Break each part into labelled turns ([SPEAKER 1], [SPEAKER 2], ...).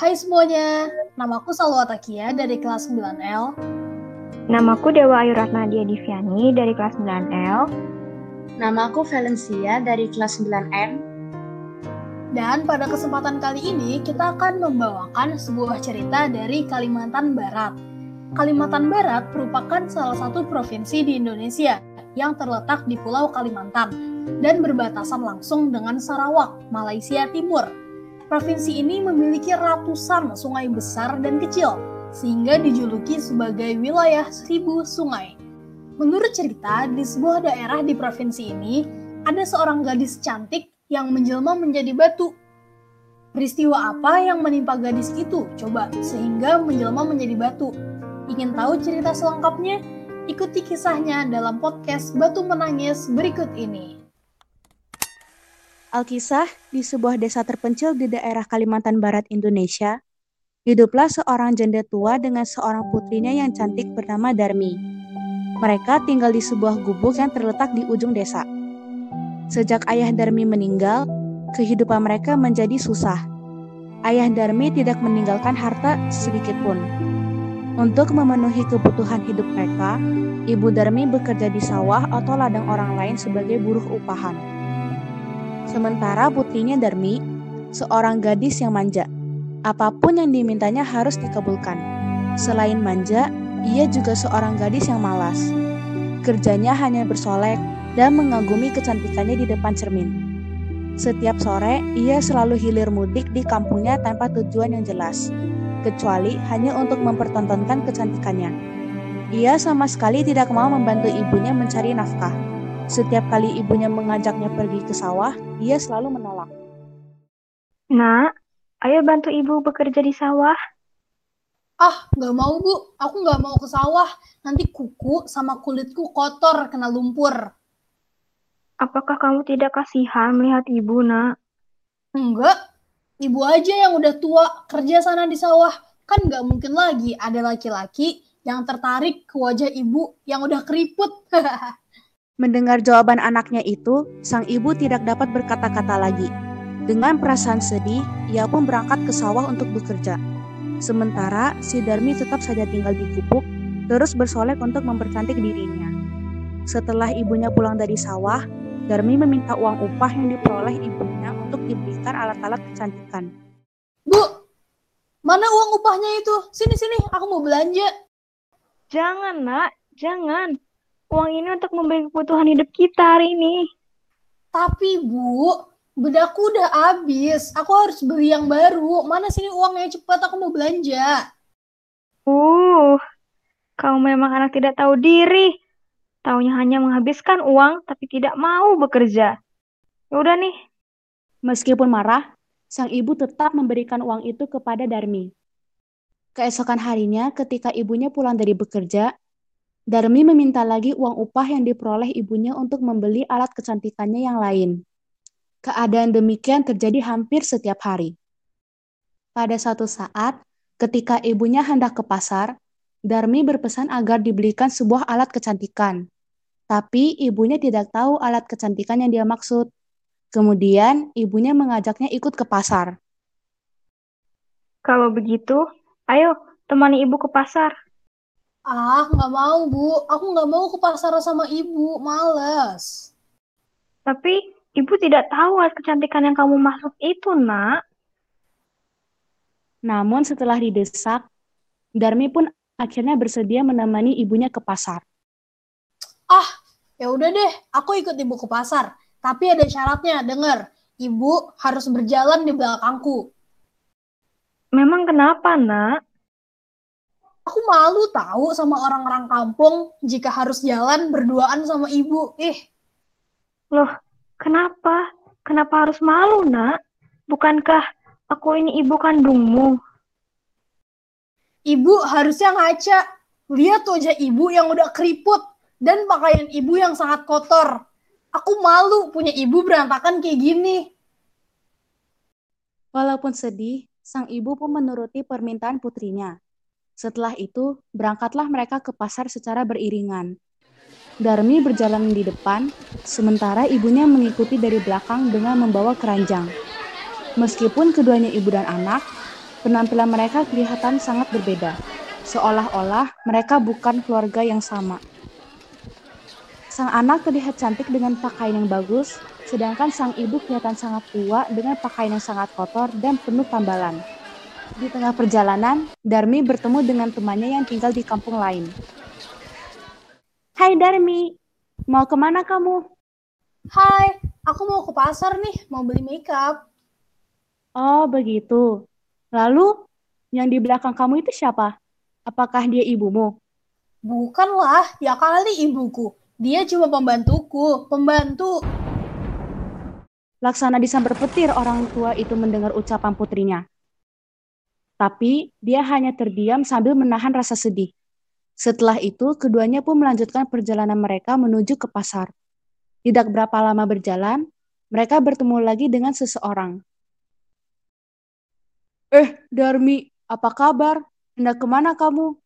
[SPEAKER 1] Hai semuanya, namaku Salwa Takia dari kelas 9L.
[SPEAKER 2] Namaku Dewa Ayu Ratnadia Diviani dari kelas 9L.
[SPEAKER 3] Namaku Valencia dari kelas 9M.
[SPEAKER 1] Dan pada kesempatan kali ini kita akan membawakan sebuah cerita dari Kalimantan Barat. Kalimantan Barat merupakan salah satu provinsi di Indonesia yang terletak di Pulau Kalimantan dan berbatasan langsung dengan Sarawak, Malaysia Timur. Provinsi ini memiliki ratusan sungai besar dan kecil, sehingga dijuluki sebagai wilayah seribu sungai. Menurut cerita, di sebuah daerah di provinsi ini, ada seorang gadis cantik yang menjelma menjadi batu. Peristiwa apa yang menimpa gadis itu? Coba, sehingga menjelma menjadi batu. Ingin tahu cerita selengkapnya? Ikuti kisahnya dalam podcast Batu Menangis berikut ini.
[SPEAKER 4] Alkisah, di sebuah desa terpencil di daerah Kalimantan Barat, Indonesia, hiduplah seorang janda tua dengan seorang putrinya yang cantik bernama Darmi. Mereka tinggal di sebuah gubuk yang terletak di ujung desa. Sejak ayah Darmi meninggal, kehidupan mereka menjadi susah. Ayah Darmi tidak meninggalkan harta sedikit pun. Untuk memenuhi kebutuhan hidup mereka, Ibu Darmi bekerja di sawah atau ladang orang lain sebagai buruh upahan. Sementara putrinya Darmi, seorang gadis yang manja. Apa pun yang dimintanya harus dikabulkan. Selain manja, ia juga seorang gadis yang malas. Kerjanya hanya bersolek dan mengagumi kecantikannya di depan cermin. Setiap sore, ia selalu hilir mudik di kampungnya tanpa tujuan yang jelas, kecuali hanya untuk mempertontonkan kecantikannya. Ia sama sekali tidak mau membantu ibunya mencari nafkah. Setiap kali ibunya mengajaknya pergi ke sawah, ia selalu menolak.
[SPEAKER 2] Nak, ayo bantu ibu bekerja di sawah.
[SPEAKER 1] Ah, nggak mau bu. Aku nggak mau ke sawah. Nanti kuku sama kulitku kotor kena lumpur.
[SPEAKER 2] Apakah kamu tidak kasihan melihat ibu, nak?
[SPEAKER 1] Enggak. Ibu aja yang udah tua kerja sana di sawah. Kan nggak mungkin lagi ada laki-laki yang tertarik ke wajah ibu yang udah keriput.
[SPEAKER 4] Mendengar jawaban anaknya itu, sang ibu tidak dapat berkata-kata lagi. Dengan perasaan sedih, ia pun berangkat ke sawah untuk bekerja. Sementara si Darmi tetap saja tinggal di gubuk, terus bersolek untuk mempercantik dirinya. Setelah ibunya pulang dari sawah, Darmi meminta uang upah yang diperoleh ibunya untuk dibelikan alat-alat kecantikan.
[SPEAKER 1] Bu, mana uang upahnya itu? Sini-sini, aku mau belanja.
[SPEAKER 2] Jangan, nak. Jangan. Uang ini untuk membeli kebutuhan hidup kita hari ini.
[SPEAKER 1] Tapi Bu, bedaku udah habis. Aku harus beli yang baru. Mana sini uangnya cepat aku mau belanja.
[SPEAKER 2] Uh, kau memang anak tidak tahu diri. Taunya hanya menghabiskan uang tapi tidak mau bekerja. Ya udah nih.
[SPEAKER 4] Meskipun marah, sang ibu tetap memberikan uang itu kepada Darmi. Keesokan harinya, ketika ibunya pulang dari bekerja, Darmi meminta lagi uang upah yang diperoleh ibunya untuk membeli alat kecantikannya yang lain. Keadaan demikian terjadi hampir setiap hari. Pada suatu saat, ketika ibunya hendak ke pasar, Darmi berpesan agar dibelikan sebuah alat kecantikan. Tapi ibunya tidak tahu alat kecantikan yang dia maksud. Kemudian ibunya mengajaknya ikut ke pasar.
[SPEAKER 2] Kalau begitu, ayo temani ibu ke pasar.
[SPEAKER 1] Ah, nggak mau, Bu. Aku nggak mau ke pasar sama ibu. Males.
[SPEAKER 2] Tapi ibu tidak tahu alat kecantikan yang kamu maksud itu, nak.
[SPEAKER 4] Namun setelah didesak, Darmi pun akhirnya bersedia menemani ibunya ke pasar.
[SPEAKER 1] Ah, ya udah deh. Aku ikut ibu ke pasar. Tapi ada syaratnya, denger. Ibu harus berjalan di belakangku.
[SPEAKER 2] Memang kenapa, nak?
[SPEAKER 1] Aku malu tahu sama orang-orang kampung jika harus jalan berduaan sama ibu. Ih.
[SPEAKER 2] Loh, kenapa? Kenapa harus malu, nak? Bukankah aku ini ibu kandungmu?
[SPEAKER 1] Ibu harusnya ngaca. Lihat wajah ibu yang udah keriput dan pakaian ibu yang sangat kotor. Aku malu punya ibu berantakan kayak gini.
[SPEAKER 4] Walaupun sedih, sang ibu pun menuruti permintaan putrinya. Setelah itu, berangkatlah mereka ke pasar secara beriringan. Darmi berjalan di depan, sementara ibunya mengikuti dari belakang dengan membawa keranjang. Meskipun keduanya ibu dan anak, Penampilan mereka kelihatan sangat berbeda, seolah-olah mereka bukan keluarga yang sama. Sang anak terlihat cantik dengan pakaian yang bagus, sedangkan sang ibu kelihatan sangat tua dengan pakaian yang sangat kotor dan penuh tambalan. Di tengah perjalanan, Darmi bertemu dengan temannya yang tinggal di kampung lain. Hai Darmi, mau ke mana kamu?
[SPEAKER 1] Hai, aku mau ke pasar nih, mau beli makeup.
[SPEAKER 4] Oh, begitu. Lalu, yang di belakang kamu itu siapa? Apakah dia ibumu?
[SPEAKER 1] Bukanlah, ya kali ibuku. Dia cuma pembantuku, pembantu.
[SPEAKER 4] Laksana disambar petir orang tua itu mendengar ucapan putrinya. Tapi dia hanya terdiam sambil menahan rasa sedih. Setelah itu, keduanya pun melanjutkan perjalanan mereka menuju ke pasar. Tidak berapa lama berjalan, mereka bertemu lagi dengan seseorang. Eh, Darmi, apa kabar? Hendak ke mana kamu?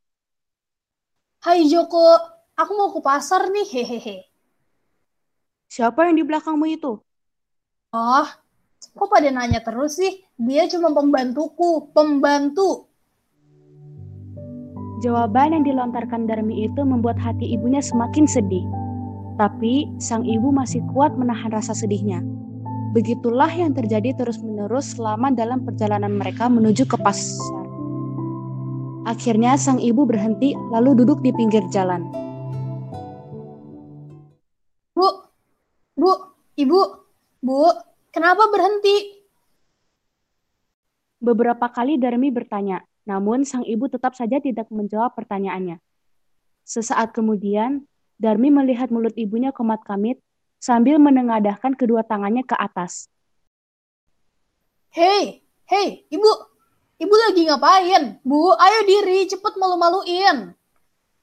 [SPEAKER 1] Hai Joko, aku mau ke pasar nih, hehehe.
[SPEAKER 4] Siapa yang di belakangmu itu?
[SPEAKER 1] Oh, kok pada nanya terus sih? Dia cuma pembantuku, pembantu.
[SPEAKER 4] Jawaban yang dilontarkan Darmi itu membuat hati ibunya semakin sedih. Tapi sang ibu masih kuat menahan rasa sedihnya. Begitulah yang terjadi terus-menerus selama dalam perjalanan mereka menuju ke pasar. Akhirnya sang ibu berhenti lalu duduk di pinggir jalan.
[SPEAKER 1] Bu, bu, ibu, bu, kenapa berhenti?
[SPEAKER 4] Beberapa kali Darmi bertanya, namun sang ibu tetap saja tidak menjawab pertanyaannya. Sesaat kemudian, Darmi melihat mulut ibunya komat-kamit sambil menengadahkan kedua tangannya ke atas.
[SPEAKER 1] Hei, hei, ibu, ibu lagi ngapain? Bu, ayo diri, cepet malu-maluin.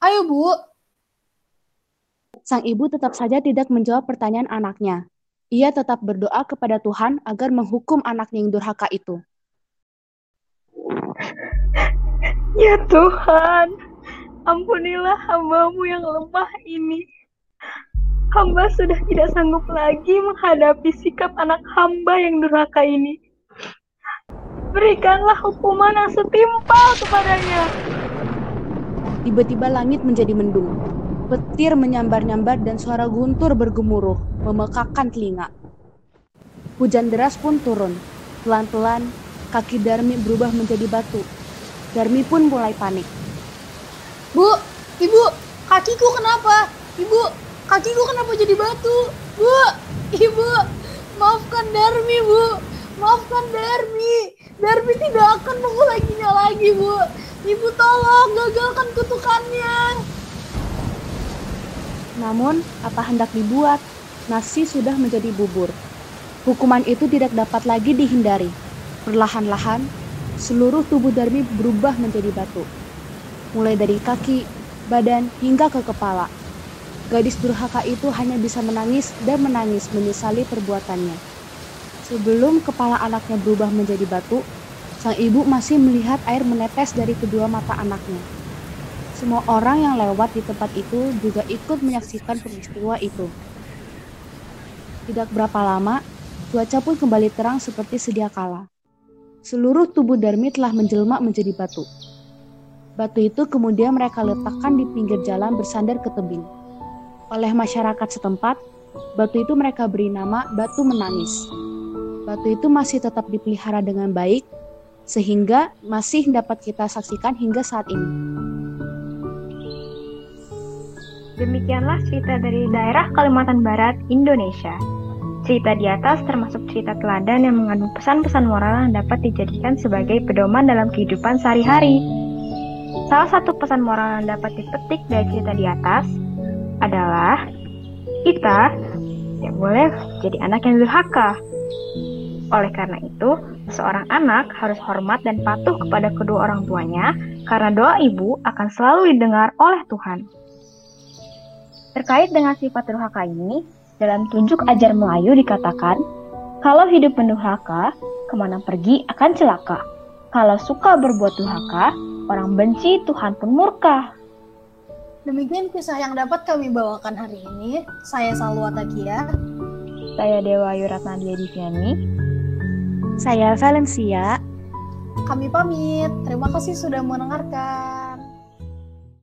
[SPEAKER 1] Ayo bu.
[SPEAKER 4] Sang ibu tetap saja tidak menjawab pertanyaan anaknya. Ia tetap berdoa kepada Tuhan agar menghukum anaknya yang durhaka itu.
[SPEAKER 2] Ya Tuhan, ampunilah hambamu yang lemah ini hamba sudah tidak sanggup lagi menghadapi sikap anak hamba yang durhaka ini. Berikanlah hukuman yang setimpal kepadanya.
[SPEAKER 4] Tiba-tiba langit menjadi mendung. Petir menyambar-nyambar dan suara guntur bergemuruh, memekakkan telinga. Hujan deras pun turun. Pelan-pelan, kaki Darmi berubah menjadi batu. Darmi pun mulai panik.
[SPEAKER 1] Bu, ibu, kakiku kenapa? Ibu, kakiku kenapa jadi batu? Bu, ibu, maafkan Darmi, Bu. Maafkan Darmi. Darmi tidak akan mengulanginya lagi, Bu. Ibu tolong gagalkan kutukannya.
[SPEAKER 4] Namun, apa hendak dibuat? Nasi sudah menjadi bubur. Hukuman itu tidak dapat lagi dihindari. Perlahan-lahan, seluruh tubuh Darmi berubah menjadi batu. Mulai dari kaki, badan, hingga ke kepala. Gadis durhaka itu hanya bisa menangis dan menangis menyesali perbuatannya. Sebelum kepala anaknya berubah menjadi batu, sang ibu masih melihat air menetes dari kedua mata anaknya. Semua orang yang lewat di tempat itu juga ikut menyaksikan peristiwa itu. Tidak berapa lama, cuaca pun kembali terang seperti sedia kala. Seluruh tubuh Darmi telah menjelma menjadi batu. Batu itu kemudian mereka letakkan di pinggir jalan bersandar ke tebing oleh masyarakat setempat, batu itu mereka beri nama batu menangis. Batu itu masih tetap dipelihara dengan baik, sehingga masih dapat kita saksikan hingga saat ini.
[SPEAKER 2] Demikianlah cerita dari daerah Kalimantan Barat, Indonesia. Cerita di atas termasuk cerita teladan yang mengandung pesan-pesan moral yang dapat dijadikan sebagai pedoman dalam kehidupan sehari-hari. Salah satu pesan moral yang dapat dipetik dari cerita di atas adalah kita tidak boleh jadi anak yang durhaka. Oleh karena itu, seorang anak harus hormat dan patuh kepada kedua orang tuanya karena doa ibu akan selalu didengar oleh Tuhan. Terkait dengan sifat durhaka ini, dalam tunjuk ajar Melayu dikatakan, kalau hidup mendurhaka, ke mana pergi akan celaka. Kalau suka berbuat durhaka, orang benci Tuhan pun murka.
[SPEAKER 1] Demikian kisah yang dapat kami bawakan hari ini. Saya Salwa Takia.
[SPEAKER 2] Saya Dewa Yuratna Diviani.
[SPEAKER 4] Saya Valencia.
[SPEAKER 1] Kami pamit. Terima kasih sudah mendengarkan.